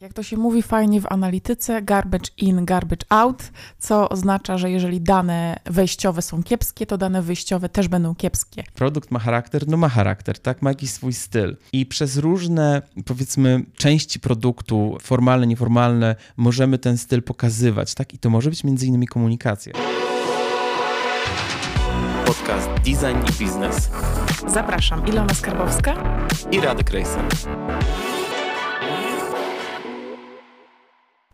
Jak to się mówi fajnie w analityce, garbage in, garbage out, co oznacza, że jeżeli dane wejściowe są kiepskie, to dane wyjściowe też będą kiepskie. Produkt ma charakter? No ma charakter, tak? Ma jakiś swój styl. I przez różne, powiedzmy, części produktu, formalne, nieformalne, możemy ten styl pokazywać, tak? I to może być między innymi komunikacja. Podcast Design i Biznes Zapraszam, Ilona Skarbowska i Radek Rejsen.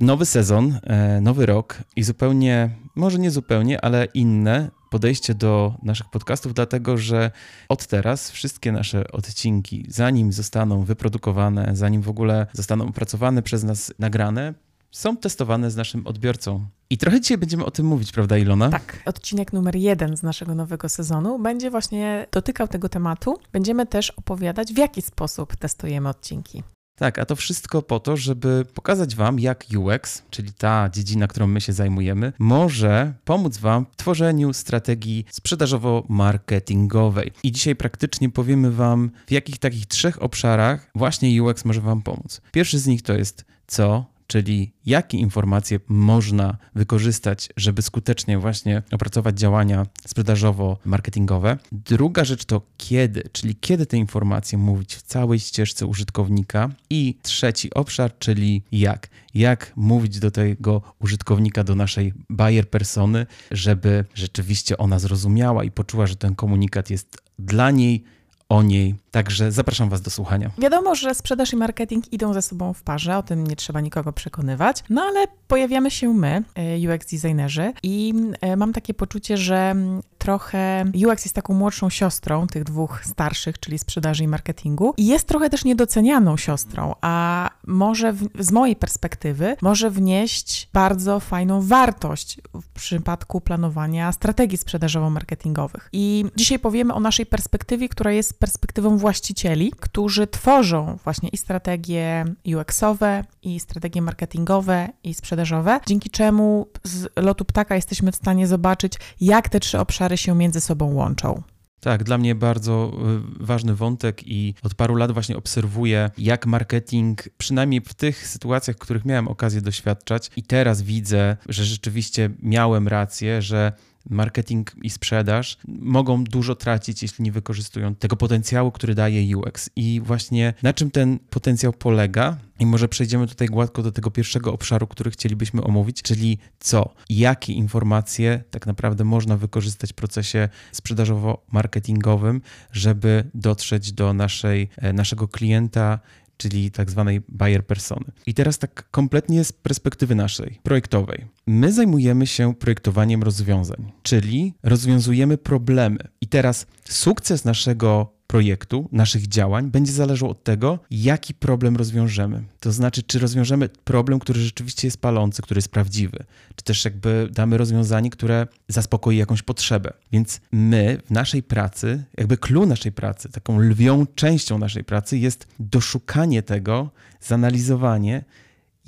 Nowy sezon, e, nowy rok i zupełnie, może nie zupełnie, ale inne podejście do naszych podcastów, dlatego że od teraz wszystkie nasze odcinki, zanim zostaną wyprodukowane, zanim w ogóle zostaną opracowane przez nas, nagrane, są testowane z naszym odbiorcą. I trochę dzisiaj będziemy o tym mówić, prawda, Ilona? Tak. Odcinek numer jeden z naszego nowego sezonu będzie właśnie dotykał tego tematu. Będziemy też opowiadać, w jaki sposób testujemy odcinki. Tak, a to wszystko po to, żeby pokazać Wam, jak UX, czyli ta dziedzina, którą my się zajmujemy, może pomóc Wam w tworzeniu strategii sprzedażowo-marketingowej. I dzisiaj praktycznie powiemy Wam, w jakich takich trzech obszarach właśnie UX może Wam pomóc. Pierwszy z nich to jest co, czyli jakie informacje można wykorzystać, żeby skutecznie właśnie opracować działania sprzedażowo-marketingowe. Druga rzecz to kiedy, czyli kiedy te informacje mówić w całej ścieżce użytkownika. I trzeci obszar, czyli jak. Jak mówić do tego użytkownika, do naszej buyer persony, żeby rzeczywiście ona zrozumiała i poczuła, że ten komunikat jest dla niej o niej. Także zapraszam Was do słuchania. Wiadomo, że sprzedaż i marketing idą ze sobą w parze, o tym nie trzeba nikogo przekonywać. No ale pojawiamy się my, e, UX designerzy, i e, mam takie poczucie, że trochę UX jest taką młodszą siostrą tych dwóch starszych, czyli sprzedaży i marketingu, i jest trochę też niedocenianą siostrą, a może w, z mojej perspektywy może wnieść bardzo fajną wartość w przypadku planowania strategii sprzedażowo-marketingowych. I dzisiaj powiemy o naszej perspektywie, która jest perspektywą właścicieli, którzy tworzą właśnie i strategie UX-owe, i strategie marketingowe, i sprzedażowe, dzięki czemu z lotu ptaka jesteśmy w stanie zobaczyć, jak te trzy obszary się między sobą łączą. Tak, dla mnie bardzo y, ważny wątek i od paru lat właśnie obserwuję, jak marketing, przynajmniej w tych sytuacjach, których miałem okazję doświadczać, i teraz widzę, że rzeczywiście miałem rację, że marketing i sprzedaż mogą dużo tracić, jeśli nie wykorzystują tego potencjału, który daje UX. I właśnie na czym ten potencjał polega? I może przejdziemy tutaj gładko do tego pierwszego obszaru, który chcielibyśmy omówić, czyli co, jakie informacje tak naprawdę można wykorzystać w procesie sprzedażowo-marketingowym, żeby dotrzeć do naszej, e, naszego klienta czyli tak zwanej buyer persony. I teraz tak kompletnie z perspektywy naszej, projektowej. My zajmujemy się projektowaniem rozwiązań, czyli rozwiązujemy problemy. I teraz sukces naszego projektu, naszych działań będzie zależał od tego, jaki problem rozwiążemy. To znaczy, czy rozwiążemy problem, który rzeczywiście jest palący, który jest prawdziwy, czy też jakby damy rozwiązanie, które zaspokoi jakąś potrzebę. Więc my w naszej pracy, jakby clue naszej pracy, taką lwią częścią naszej pracy jest doszukanie tego, zanalizowanie,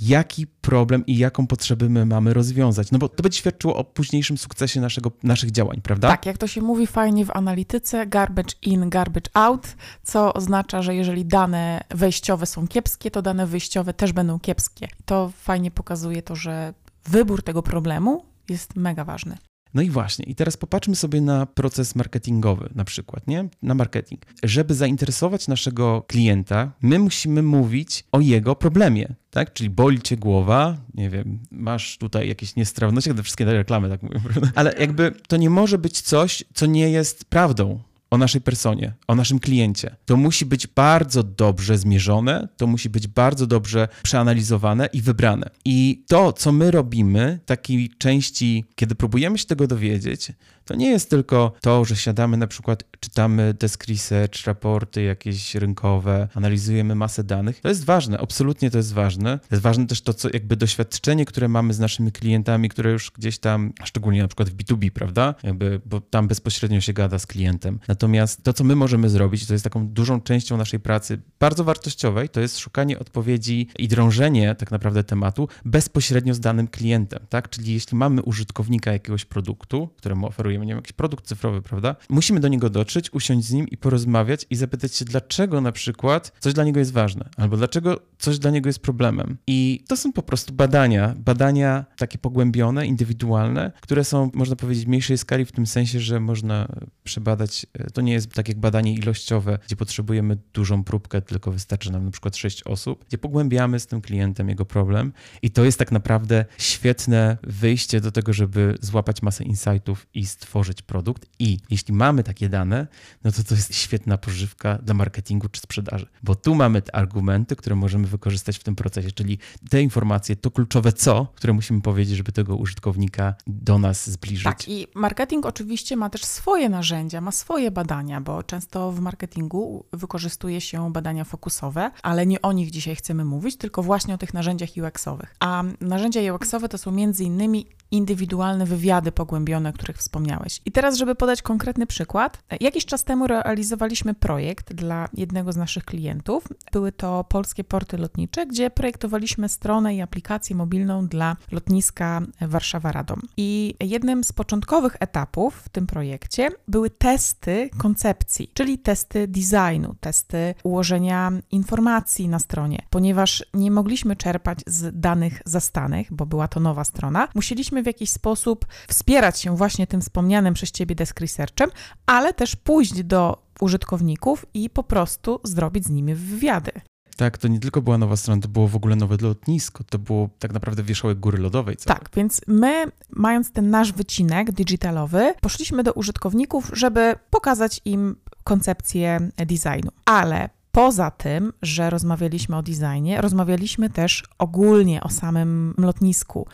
jaki problem i jaką potrzebę my mamy rozwiązać. No bo to będzie świadczyło o późniejszym sukcesie naszego, naszych działań, prawda? Tak, jak to się mówi fajnie w analityce, garbage in, garbage out, co oznacza, że jeżeli dane wejściowe są kiepskie, to dane wyjściowe też będą kiepskie. To fajnie pokazuje to, że wybór tego problemu jest mega ważny. No i właśnie, i teraz popatrzmy sobie na proces marketingowy, na przykład, nie? Na marketing. Żeby zainteresować naszego klienta, my musimy mówić o jego problemie, tak? Czyli boli cię głowa, nie wiem, masz tutaj jakieś niestrawności, jak wszystkie te reklamy tak mówią, prawda? Ale jakby to nie może być coś, co nie jest prawdą o naszej personie, o naszym kliencie. To musi być bardzo dobrze zmierzone, to musi być bardzo dobrze przeanalizowane i wybrane. I to, co my robimy, takiej części, kiedy próbujemy się tego dowiedzieć, to nie jest tylko to, że siadamy na przykład, czytamy desk research, raporty jakieś rynkowe, analizujemy masę danych. To jest ważne, absolutnie to jest ważne. Jest ważne też to, co jakby doświadczenie, które mamy z naszymi klientami, które już gdzieś tam, szczególnie na przykład w B2B, prawda? Jakby, bo tam bezpośrednio się gada z klientem. Natomiast to, co my możemy zrobić, to jest taką dużą częścią naszej pracy, bardzo wartościowej, to jest szukanie odpowiedzi i drążenie tak naprawdę tematu bezpośrednio z danym klientem, tak? Czyli jeśli mamy użytkownika jakiegoś produktu, któremu oferujemy oferujemy, nie wiem, jakiś produkt cyfrowy, prawda? Musimy do niego dotrzeć, usiąść z nim i porozmawiać i zapytać się, dlaczego na przykład coś dla niego jest ważne, albo dlaczego coś dla niego jest problemem. I to są po prostu badania, badania takie pogłębione, indywidualne, które są, można powiedzieć, w mniejszej skali w tym sensie, że można przebadać, e, to nie jest tak jak badanie ilościowe, gdzie potrzebujemy dużą próbkę, tylko wystarczy nam na przykład sześć osób, gdzie pogłębiamy z tym klientem jego problem i to jest tak naprawdę świetne wyjście do tego, żeby złapać masę insightów i stworzyć produkt. I jeśli mamy takie dane, no to to jest świetna pożywka dla marketingu czy sprzedaży, bo tu mamy te argumenty, które możemy wykorzystać w tym procesie, czyli te informacje, to kluczowe co, które musimy powiedzieć, żeby tego użytkownika do nas zbliżyć. Tak, i marketing oczywiście ma też swoje narzędzia, ma swoje badania, bo często w marketingu wykorzystuje się badania fokusowe, ale nie o nich dzisiaj chcemy mówić, tylko właśnie o tych narzędziach UX-owych. A narzędzia UX-owe to są między innymi indywidualne wywiady pogłębione, o których wspomniałeś. I teraz, żeby podać konkretny przykład, jakiś czas temu realizowaliśmy projekt dla jednego z naszych klientów. Były to polskie porty lotnicze, gdzie projektowaliśmy stronę i aplikację mobilną dla lotniska Warszawa-Radom. I jednym z początkowych etapów w tym projekcie były testy koncepcji, czyli testy designu, testy ułożenia informacji na stronie. Ponieważ nie mogliśmy czerpać z danych zastanych, bo była to nowa strona, musieliśmy w jakiś sposób wspierać się właśnie tym wspomnianym przez Ciebie desk researchem, ale też pójść do użytkowników i po prostu zrobić z nimi wywiady. Tak, to nie tylko była nowa strona, to było w ogóle nowe lotnisko, to było tak naprawdę wierzchołek góry lodowej. Całej. Tak, więc my, mając ten nasz wycinek digitalowy, poszliśmy do użytkowników, żeby pokazać im koncepcję designu. Ale poza tym, że rozmawialiśmy o designie, rozmawialiśmy też ogólnie o samym lotnisku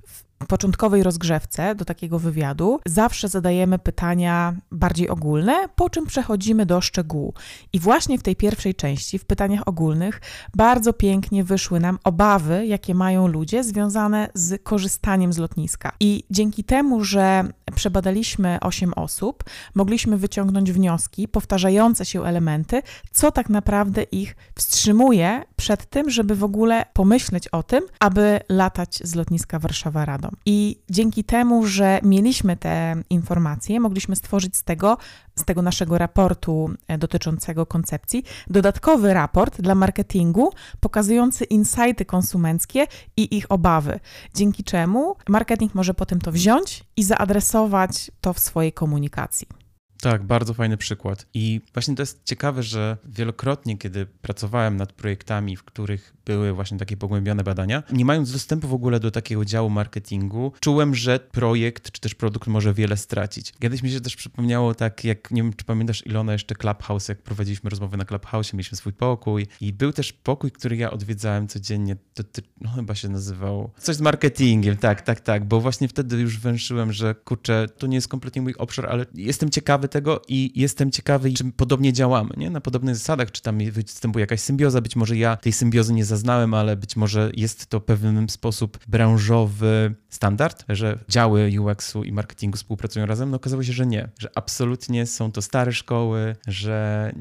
początkowej rozgrzewce do takiego wywiadu zawsze zadajemy pytania bardziej ogólne, po czym przechodzimy do szczegółu. I właśnie w tej pierwszej części, w pytaniach ogólnych, bardzo pięknie wyszły nam obawy, jakie mają ludzie związane z korzystaniem z lotniska. I dzięki temu, że przebadaliśmy 8 osób, mogliśmy wyciągnąć wnioski, powtarzające się elementy, co tak naprawdę ich wstrzymuje przed tym, żeby w ogóle pomyśleć o tym, aby latać z lotniska Warszawa-Radom. I dzięki temu, że mieliśmy te informacje, mogliśmy stworzyć z tego, z tego naszego raportu e, dotyczącego koncepcji, dodatkowy raport dla marketingu pokazujący insighty konsumenckie i ich obawy. Dzięki czemu marketing może potem to wziąć i zaadresować to w swojej komunikacji. Tak, bardzo fajny przykład. I właśnie to jest ciekawe, że wielokrotnie, kiedy pracowałem nad projektami, w których były właśnie takie pogłębione badania, nie mając dostępu w ogóle do takiego działu marketingu, czułem, że projekt czy też produkt może wiele stracić. Kiedyś mi się też przypomniało tak, jak nie wiem, czy pamiętasz Ilona jeszcze Clubhouse, jak prowadziliśmy rozmowę na Clubhouse, mieliśmy swój pokój i był też pokój, który ja odwiedzałem codziennie, to no chyba się nazywał coś z marketingiem, tak, tak, tak, bo właśnie wtedy już węszyłem, że kurczę, to nie jest kompletnie mój obszar, ale jestem ciekawy tego i jestem ciekawy, czy podobnie działamy, nie? Na podobnych zasadach, czy tam występuje jakaś symbioza, być może ja tej symbiozy nie zaznałem, ale być może jest to pewien sposób branżowy standard, że działy UX-u i marketingu współpracują razem. No okazało się, że nie, że absolutnie są to stare szkoły, że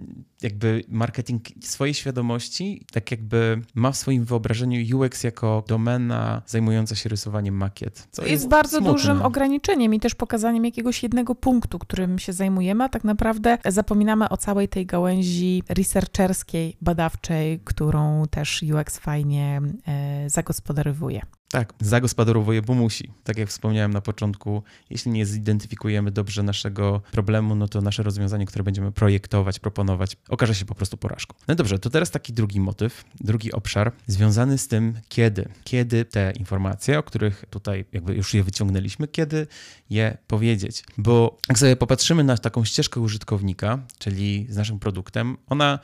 jakby marketing swojej świadomości tak jakby ma w swoim wyobrażeniu UX jako domena zajmująca się rysowaniem makiet. Co jest, jest bardzo smutne. dużym ograniczeniem i też pokazaniem jakiegoś jednego punktu, którym się zajmujemy, a tak naprawdę zapominamy o całej tej gałęzi researcherskiej, badawczej, którą też UX fajnie e, zagospodarowuje. Tak, zagospodarowuje, bo musi. Tak jak wspomniałem na początku, jeśli nie zidentyfikujemy dobrze naszego problemu, no to nasze rozwiązanie, które będziemy projektować, proponować, okaże się po prostu porażką. No dobrze, to teraz taki drugi motyw, drugi obszar związany z tym, kiedy. Kiedy te informacje, o których tutaj jakby już je wyciągnęliśmy, kiedy je powiedzieć. Bo jak sobie popatrzymy na taką ścieżkę użytkownika, czyli z naszym produktem, ona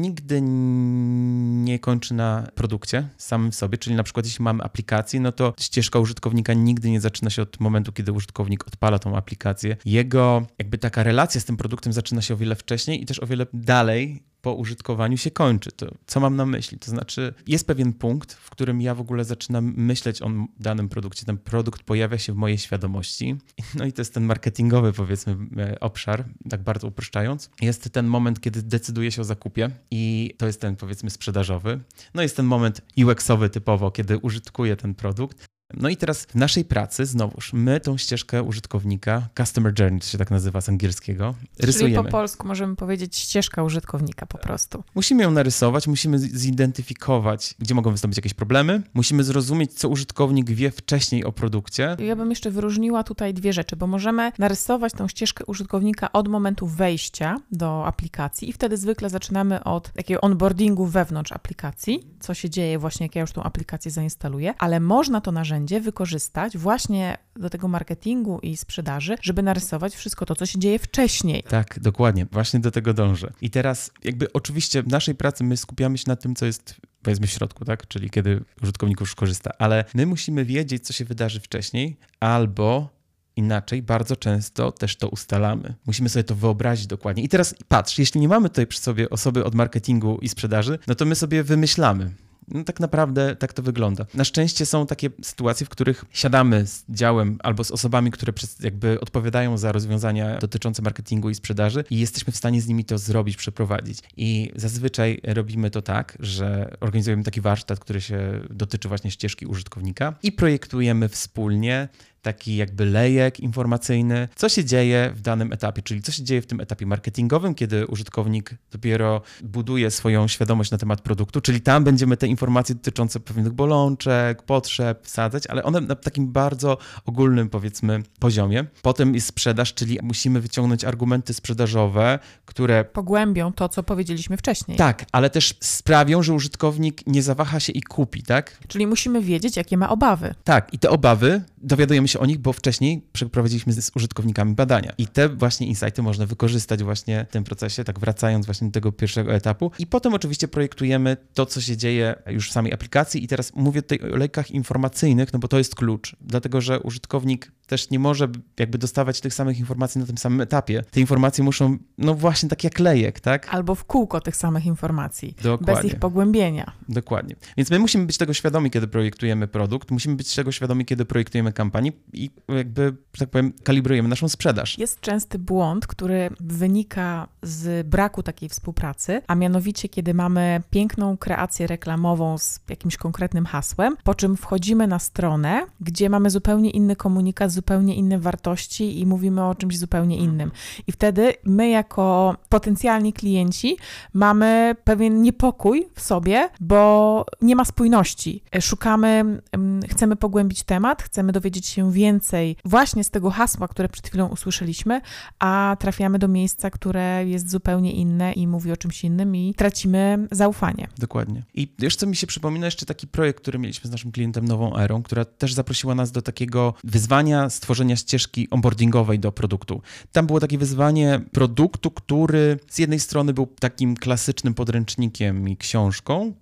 nigdy nie kończy na produkcie samym sobie, czyli na przykład jeśli mamy aplikację, aplikacji, no to ścieżka użytkownika nigdy nie zaczyna się od momentu, kiedy użytkownik odpala tą aplikację. Jego jakby taka relacja z tym produktem zaczyna się o wiele wcześniej i też o wiele dalej po użytkowaniu się kończy. To co mam na myśli? To znaczy, jest pewien punkt, w którym ja w ogóle zaczynam myśleć o danym produkcie. Ten produkt pojawia się w mojej świadomości. No i to jest ten marketingowy, powiedzmy, e, obszar, tak bardzo uproszczając. Jest ten moment, kiedy decyduję się o zakupie i to jest ten, powiedzmy, sprzedażowy. No jest ten moment UX-owy typowo, kiedy użytkuję ten produkt. No i teraz w naszej pracy, znowuż, my tą ścieżkę użytkownika, customer journey, to się tak nazywa z angielskiego, rysujemy. Czyli po polsku możemy powiedzieć ścieżka użytkownika po prostu. Musimy ją narysować, musimy zidentyfikować, gdzie mogą wystąpić jakieś problemy, musimy zrozumieć, co użytkownik wie wcześniej o produkcie. Ja bym jeszcze wyróżniła tutaj dwie rzeczy, bo możemy narysować tą ścieżkę użytkownika od momentu wejścia do aplikacji i wtedy zwykle zaczynamy od takiego onboardingu wewnątrz aplikacji, co się dzieje właśnie, jak ja już tą aplikację zainstaluję, ale można to narzędzie wykorzystać właśnie do tego marketingu i sprzedaży, żeby narysować wszystko to, co się dzieje wcześniej. Tak, dokładnie. Właśnie do tego dążę. I teraz jakby oczywiście w naszej pracy my skupiamy się na tym, co jest powiedzmy w środku, tak? Czyli kiedy użytkownik już korzysta, ale my musimy wiedzieć, co się wydarzy wcześniej, albo inaczej, bardzo często też to ustalamy. Musimy sobie to wyobrazić dokładnie. I teraz patrz, jeśli nie mamy tutaj przy sobie osoby od marketingu i sprzedaży, no to my sobie wymyślamy. No tak naprawdę tak to wygląda. Na szczęście są takie sytuacje, w których siadamy z działem albo z osobami, które jakby odpowiadają za rozwiązania dotyczące marketingu i sprzedaży i jesteśmy w stanie z nimi to zrobić, przeprowadzić. I zazwyczaj robimy to tak, że organizujemy taki warsztat, który się dotyczy właśnie ścieżki użytkownika i projektujemy wspólnie taki jakby lejek informacyjny, co się dzieje w danym etapie, czyli co się dzieje w tym etapie marketingowym, kiedy użytkownik dopiero buduje swoją świadomość na temat produktu, czyli tam będziemy te informacje dotyczące pewnych bolączek, potrzeb wsadzać, ale one na takim bardzo ogólnym powiedzmy poziomie. Potem jest sprzedaż, czyli musimy wyciągnąć argumenty sprzedażowe, które pogłębią to, co powiedzieliśmy wcześniej. Tak, ale też sprawią, że użytkownik nie zawaha się i kupi, tak? Czyli musimy wiedzieć, jakie ma obawy. Tak, i te obawy dowiadujemy się o nich, bo wcześniej przeprowadziliśmy z użytkownikami badania. I te właśnie insighty można wykorzystać właśnie w tym procesie, tak wracając właśnie do tego pierwszego etapu. I potem oczywiście projektujemy to, co się dzieje już w samej aplikacji. I teraz mówię tutaj o lejkach informacyjnych, no bo to jest klucz, dlatego że użytkownik też nie może jakby dostawać tych samych informacji na tym samym etapie. Te informacje muszą, no właśnie tak jak lejek, tak? Albo w kółko tych samych informacji, Dokładnie. bez ich pogłębienia. Dokładnie. Więc my musimy być tego świadomi, kiedy projektujemy produkt, musimy być tego świadomi, kiedy projektujemy kampanię i jakby, tak powiem, kalibrujemy naszą sprzedaż. Jest częsty błąd, który wynika z braku takiej współpracy, a mianowicie kiedy mamy piękną kreację reklamową z jakimś konkretnym hasłem, po czym wchodzimy na stronę, gdzie mamy zupełnie inny komunikat, zupełnie inne wartości i mówimy o czymś zupełnie innym. I wtedy my, jako potencjalni klienci, mamy pewien niepokój w sobie, bo nie ma spójności. Szukamy, chcemy pogłębić temat, chcemy dowiedzieć się więcej właśnie z tego hasła, które przed chwilą usłyszeliśmy, a trafiamy do miejsca, które jest zupełnie inne i mówi o czymś innym i tracimy zaufanie. Dokładnie. I wiesz, co mi się przypomina jeszcze taki projekt, który mieliśmy z naszym klientem Nową Erą, która też zaprosiła nas do takiego wyzwania stworzenia ścieżki onboardingowej do produktu. Tam było takie wyzwanie produktu, który z jednej strony był takim klasycznym podręcznikiem i książką,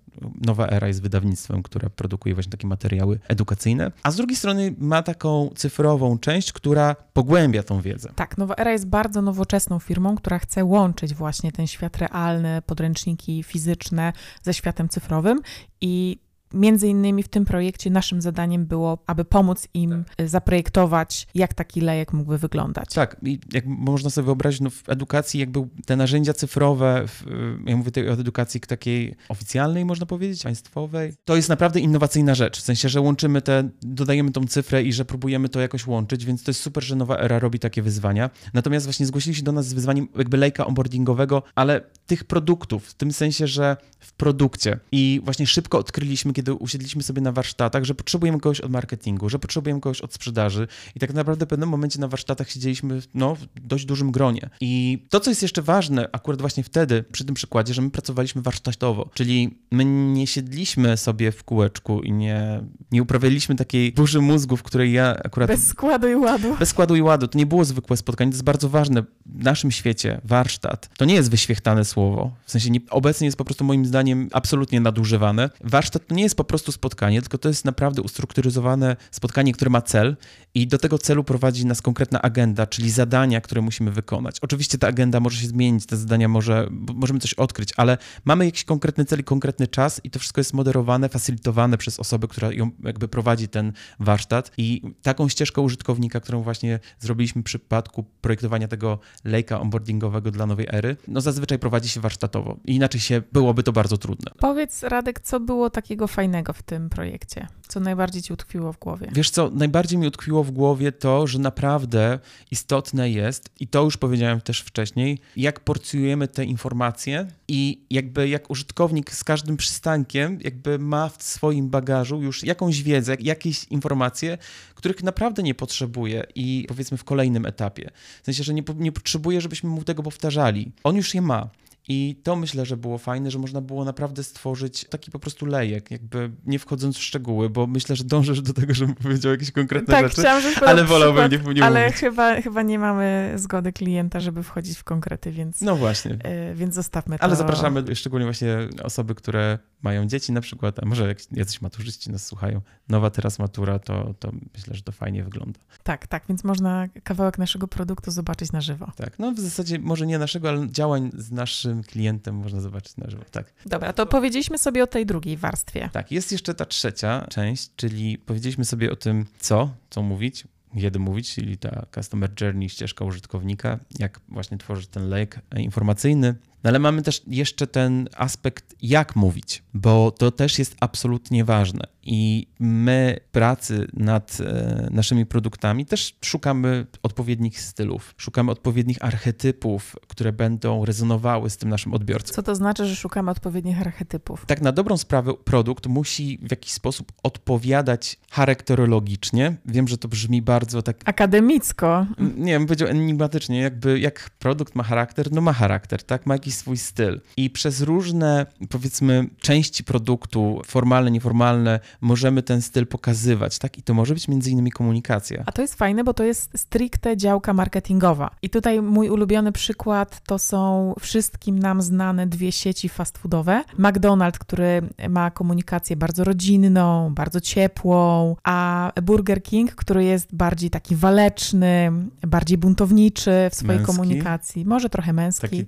Nowa Era jest wydawnictwem, które produkuje właśnie takie materiały edukacyjne, a z drugiej strony ma taką cyfrową część, która pogłębia tą wiedzę. Tak, Nowa Era jest bardzo nowoczesną firmą, która chce łączyć właśnie ten świat realny, podręczniki fizyczne ze światem cyfrowym i Między innymi w tym projekcie naszym zadaniem było, aby pomóc im tak. zaprojektować, jak taki lejek mógłby wyglądać. Tak, i jak można sobie wyobrazić, no w edukacji jakby te narzędzia cyfrowe, w, ja mówię tutaj o edukacji takiej oficjalnej, można powiedzieć, państwowej, to jest naprawdę innowacyjna rzecz, w sensie, że łączymy te, dodajemy tą cyfrę i że próbujemy to jakoś łączyć, więc to jest super, że Nowa Era robi takie wyzwania. Natomiast właśnie zgłosili się do nas z wyzwaniem jakby lejka onboardingowego, ale tych produktów, w tym sensie, że w produkcie i właśnie szybko odkryliśmy, kiedy usiedliśmy sobie na warsztatach, że potrzebujemy kogoś od marketingu, że potrzebujemy kogoś od sprzedaży i tak naprawdę w pewnym momencie na warsztatach siedzieliśmy no, w dość dużym gronie. I to, co jest jeszcze ważne akurat właśnie wtedy, przy tym przykładzie, że my pracowaliśmy warsztatowo, czyli my nie siedliśmy sobie w kółeczku i nie, nie uprawialiśmy takiej burzy mózgu, w której ja akurat... Bez składu i ładu. Bez składu i ładu. To nie było zwykłe spotkanie, to jest bardzo ważne. W naszym świecie warsztat to nie jest wyświechtane słowo, w sensie nie, obecnie jest po prostu moim zdaniem absolutnie nadużywane. Warsztat to nie jest po prostu spotkanie, tylko to jest naprawdę ustrukturyzowane spotkanie, które ma cel i do tego celu prowadzi nas konkretna agenda, czyli zadania, które musimy wykonać. Oczywiście ta agenda może się zmienić, te zadania może, możemy coś odkryć, ale mamy jakiś konkretny cel i konkretny czas i to wszystko jest moderowane, facylitowane przez osobę, która ją jakby prowadzi ten warsztat i taką ścieżkę użytkownika, którą właśnie zrobiliśmy w przypadku projektowania tego lejka onboardingowego dla nowej ery, no zazwyczaj prowadzi się warsztatowo. Inaczej się byłoby to bardzo trudne. Powiedz Radek, co było takiego fajnego w tym projekcie? Co najbardziej ci utkwiło w głowie? Wiesz co, najbardziej mi utkwiło w głowie to, że naprawdę istotne jest, i to już powiedziałem też wcześniej, jak porcjujemy te informacje i jakby jak użytkownik z każdym przystankiem jakby ma w swoim bagażu już jakąś wiedzę, jakieś informacje, których naprawdę nie potrzebuje i powiedzmy w kolejnym etapie. W sensie, że nie, nie potrzebuje, żebyśmy mu tego powtarzali. On już je ma. I to myślę, że było fajne, że można było naprawdę stworzyć taki po prostu lejek, jakby nie wchodząc w szczegóły, bo myślę, że dążysz do tego, żebym powiedział jakieś konkretne tak, rzeczy, ale wolałbym nie, nie Ale mówić. chyba, chyba nie mamy zgody klienta, żeby wchodzić w konkrety, więc, No właśnie. y, więc zostawmy to. Ale zapraszamy szczególnie właśnie osoby, które mają dzieci na przykład, a może jak jacyś maturzyści nas słuchają, nowa teraz matura, to, to myślę, że to fajnie wygląda. Tak, tak, więc można kawałek naszego produktu zobaczyć na żywo. Tak, no w zasadzie może nie naszego, ale działań z naszym klientem można zobaczyć na żywo, tak. Dobra, to powiedzieliśmy sobie o tej drugiej warstwie. Tak, jest jeszcze ta trzecia część, czyli powiedzieliśmy sobie o tym, co, co mówić, kiedy mówić, czyli ta customer journey, ścieżka użytkownika, jak właśnie tworzyć ten lejek informacyjny. No ale mamy też jeszcze ten aspekt, jak mówić, bo to też jest absolutnie ważne. I my pracy nad e, naszymi produktami też szukamy odpowiednich stylów, szukamy odpowiednich archetypów, które będą rezonowały z tym naszym odbiorcą. Co to znaczy, że szukamy odpowiednich archetypów? Tak na dobrą sprawę produkt musi w jakiś sposób odpowiadać charakterologicznie. Wiem, że to brzmi bardzo tak Akademicko. nie wiem, powiedział enigmatycznie, jakby jak produkt ma charakter, no ma charakter, tak? Ma jakiś swój styl. I przez różne, powiedzmy, części produktu, formalne, nieformalne, możemy ten styl pokazywać, tak? I to może być między innymi komunikacja. A to jest fajne, bo to jest stricte działka marketingowa. I tutaj mój ulubiony przykład to są wszystkim nam znane dwie sieci fast foodowe. McDonald's, który ma komunikację bardzo rodzinną, bardzo ciepłą, a Burger King, który jest bardziej taki waleczny, bardziej buntowniczy w swojej Męski? komunikacji. Może trochę męski. Taki,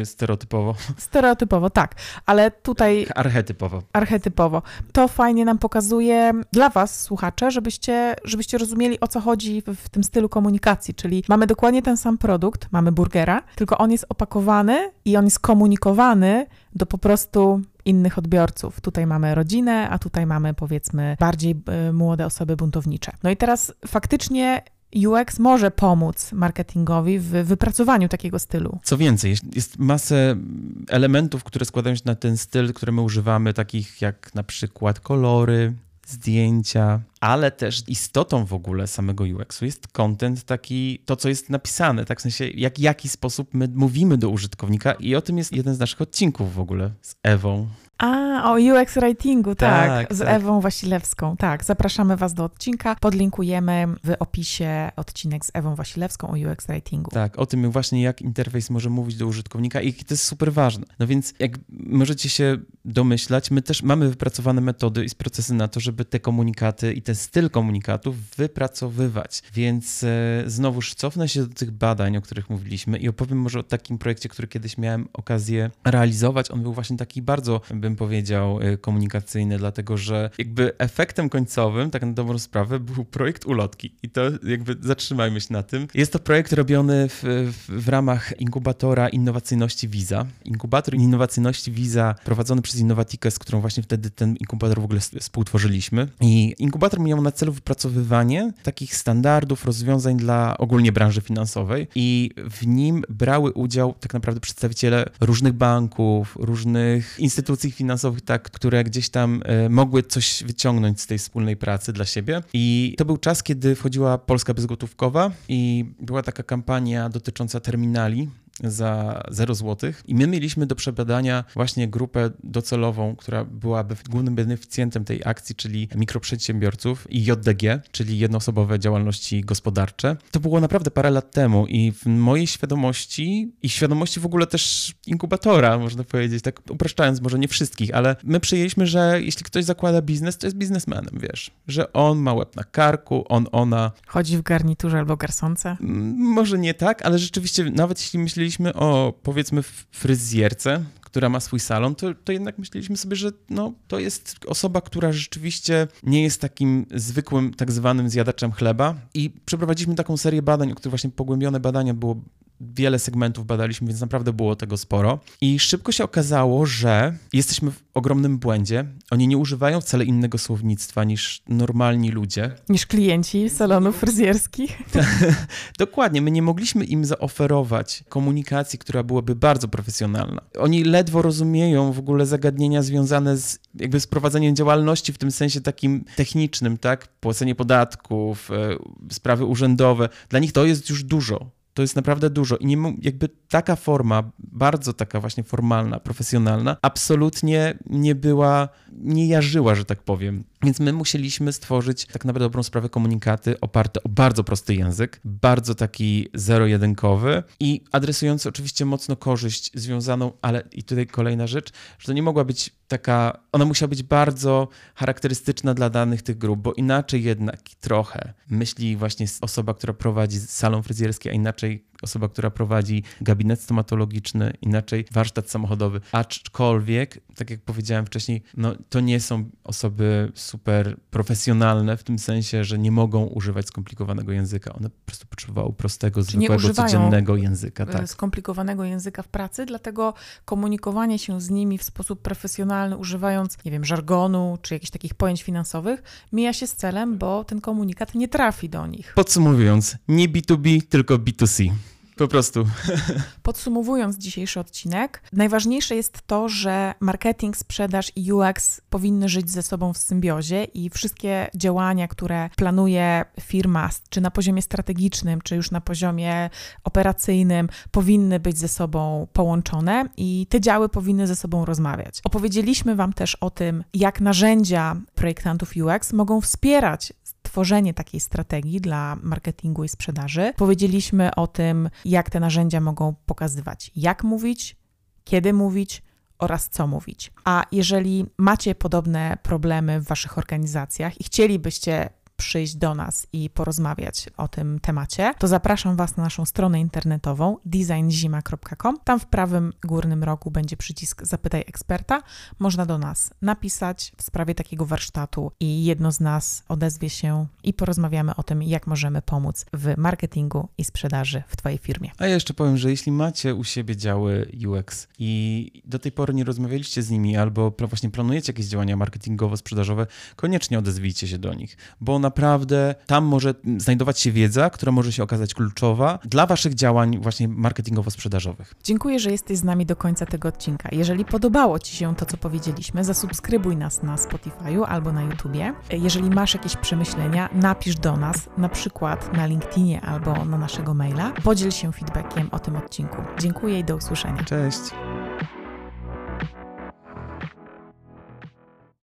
bierzmy stereotypowo, Stereotypowo, tak. Ale tutaj archetypowo. archetypowo. To fajnie nam pokazuje dla Was, słuchacze, żebyście, żebyście rozumieli, o co chodzi w, w tym stylu komunikacji. Czyli mamy dokładnie ten sam produkt, mamy burgera, tylko on jest opakowany i on jest komunikowany do po prostu innych odbiorców. Tutaj mamy rodzinę, a tutaj mamy powiedzmy bardziej y, młode osoby buntownicze. No i teraz faktycznie UX może pomóc marketingowi w wypracowaniu takiego stylu. Co więcej, jest, masę elementów, które składają się na ten styl, które my używamy, takich jak na przykład kolory, zdjęcia, ale też istotą w ogóle samego UX-u jest content taki, to co jest napisane, tak w sensie jak, jaki sposób my mówimy do użytkownika i o tym jest jeden z naszych odcinków w ogóle z Ewą. A, o UX writingu, tak, Tak, z tak. Ewą Wasilewską. Tak, zapraszamy Was do odcinka. Podlinkujemy w opisie odcinek z Ewą Wasilewską o UX writingu. Tak, o tym właśnie jak interfejs może mówić do użytkownika i to jest super ważne. No więc jak możecie się domyślać, my też mamy wypracowane metody i procesy na to, żeby te komunikaty i ten styl komunikatów wypracowywać. Więc e, znowuż cofnę się do tych badań, o których mówiliśmy i opowiem może o takim projekcie, który kiedyś miałem okazję realizować. On był właśnie taki bardzo, bym powiedział, e, komunikacyjny, dlatego że jakby efektem końcowym, tak na dobrą sprawę, był projekt ulotki. I to jakby zatrzymajmy się na tym. Jest to projekt robiony w, w, w ramach inkubatora innowacyjności Visa. Inkubator innowacyjności Visa prowadzony przez Innowatikę, z którą właśnie wtedy ten inkubator w ogóle współtworzyliśmy. I inkubator miał na celu wypracowywanie takich standardów, rozwiązań dla ogólnie branży finansowej i w nim brały udział tak naprawdę przedstawiciele różnych banków, różnych instytucji finansowych, tak, które gdzieś tam e, mogły coś wyciągnąć z tej wspólnej pracy dla siebie. I to był czas, kiedy wchodziła Polska bezgotówkowa i była taka kampania dotycząca terminali za 0 zł. I my mieliśmy do przebadania właśnie grupę docelową, która byłaby głównym beneficjentem tej akcji, czyli mikroprzedsiębiorców i JDG, czyli jednoosobowe działalności gospodarcze. To było naprawdę parę lat temu i w mojej świadomości i świadomości w ogóle też inkubatora, można powiedzieć, tak upraszczając, może nie wszystkich, ale my przyjęliśmy, że jeśli ktoś zakłada biznes, to jest biznesmenem, wiesz, że on ma łeb na karku, on, ona Chodzi w garniturze albo garsonce. Mm, Może nie tak, ale rzeczywiście, nawet jeśli myśleliśmy o powiedzmy fryzjerce, która ma swój salon, to, to jednak myśleliśmy sobie, że no, to jest osoba, która rzeczywiście nie jest takim zwykłym, tak zwanym zjadaczem chleba. I przeprowadziliśmy taką serię badań, o których właśnie pogłębione badania było wiele segmentów badaliśmy, więc naprawdę było tego sporo. I szybko się okazało, że jesteśmy w ogromnym błędzie. Oni nie używają wcale innego słownictwa niż normalni ludzie. Niż klienci salonów fryzjerskich. Dokładnie, my nie mogliśmy im zaoferować komunikacji, która byłaby bardzo profesjonalna. Oni ledwo rozumieją w ogóle zagadnienia związane z jakby z prowadzeniem działalności w tym sensie takim technicznym, tak? Płacenie podatków, e, sprawy urzędowe. Dla nich to jest już dużo. To jest naprawdę dużo i nie, jakby taka forma, bardzo taka właśnie formalna, profesjonalna, absolutnie nie była, nie jarzyła, że tak powiem. Więc my musieliśmy stworzyć tak naprawdę dobrą sprawę komunikaty oparte o bardzo prosty język, bardzo taki zero-jedynkowy i adresujący oczywiście mocno korzyść związaną, ale i tutaj kolejna rzecz, że to nie mogła być taka, ona musiała być bardzo charakterystyczna dla danych tych grup, bo inaczej jednak trochę myśli właśnie osoba, która prowadzi salon fryzjerski, a inaczej they osoba, która prowadzi gabinet stomatologiczny, inaczej warsztat samochodowy. Aczkolwiek, tak jak powiedziałem wcześniej, no, to nie są osoby super profesjonalne w tym sensie, że nie mogą używać skomplikowanego języka. One po prostu potrzebowały prostego, zwykłego, codziennego języka. Tak. Skomplikowanego języka w pracy, dlatego komunikowanie się z nimi w sposób profesjonalny, używając, nie wiem, żargonu czy jakichś takich pojęć finansowych, mija się z celem, bo ten komunikat nie trafi do nich. Podsumowując, nie B2B, tylko B2C. Po prostu. Podsumowując dzisiejszy odcinek, najważniejsze jest to, że marketing, sprzedaż i UX powinny żyć ze sobą w symbiozie i wszystkie działania, które planuje firma, czy na poziomie strategicznym, czy już na poziomie operacyjnym, powinny być ze sobą połączone i te działy powinny ze sobą rozmawiać. Opowiedzieliśmy Wam też o tym, jak narzędzia projektantów UX mogą wspierać tworzenie takiej strategii dla marketingu i sprzedaży. Powiedzieliśmy o tym, jak te narzędzia mogą pokazywać, jak mówić, kiedy mówić, oraz co mówić. A jeżeli macie podobne problemy w waszych organizacjach i chcielibyście przyjść do nas i porozmawiać o tym temacie, to zapraszam Was na naszą stronę internetową designzima.com. Tam w prawym górnym rogu będzie przycisk Zapytaj eksperta. Można do nas napisać w sprawie takiego warsztatu i jedno z nas odezwie się i porozmawiamy o tym, jak możemy pomóc w marketingu i sprzedaży w Twojej firmie. A ja jeszcze powiem, że jeśli macie u siebie działy UX i do tej pory nie rozmawialiście z nimi albo właśnie planujecie jakieś działania marketingowo-sprzedażowe, koniecznie odezwijcie się do nich, bo na naprawdę tam może znajdować się wiedza, która może się okazać kluczowa dla Waszych działań właśnie marketingowo-sprzedażowych. Dziękuję, że jesteś z nami do końca tego odcinka. Jeżeli podobało Ci się to, co powiedzieliśmy, zasubskrybuj nas na Spotify'u albo na YouTubie. Jeżeli masz jakieś przemyślenia, napisz do nas, na przykład na LinkedInie albo na naszego maila. Podziel się feedbackiem o tym odcinku. Dziękuję i do usłyszenia. Cześć.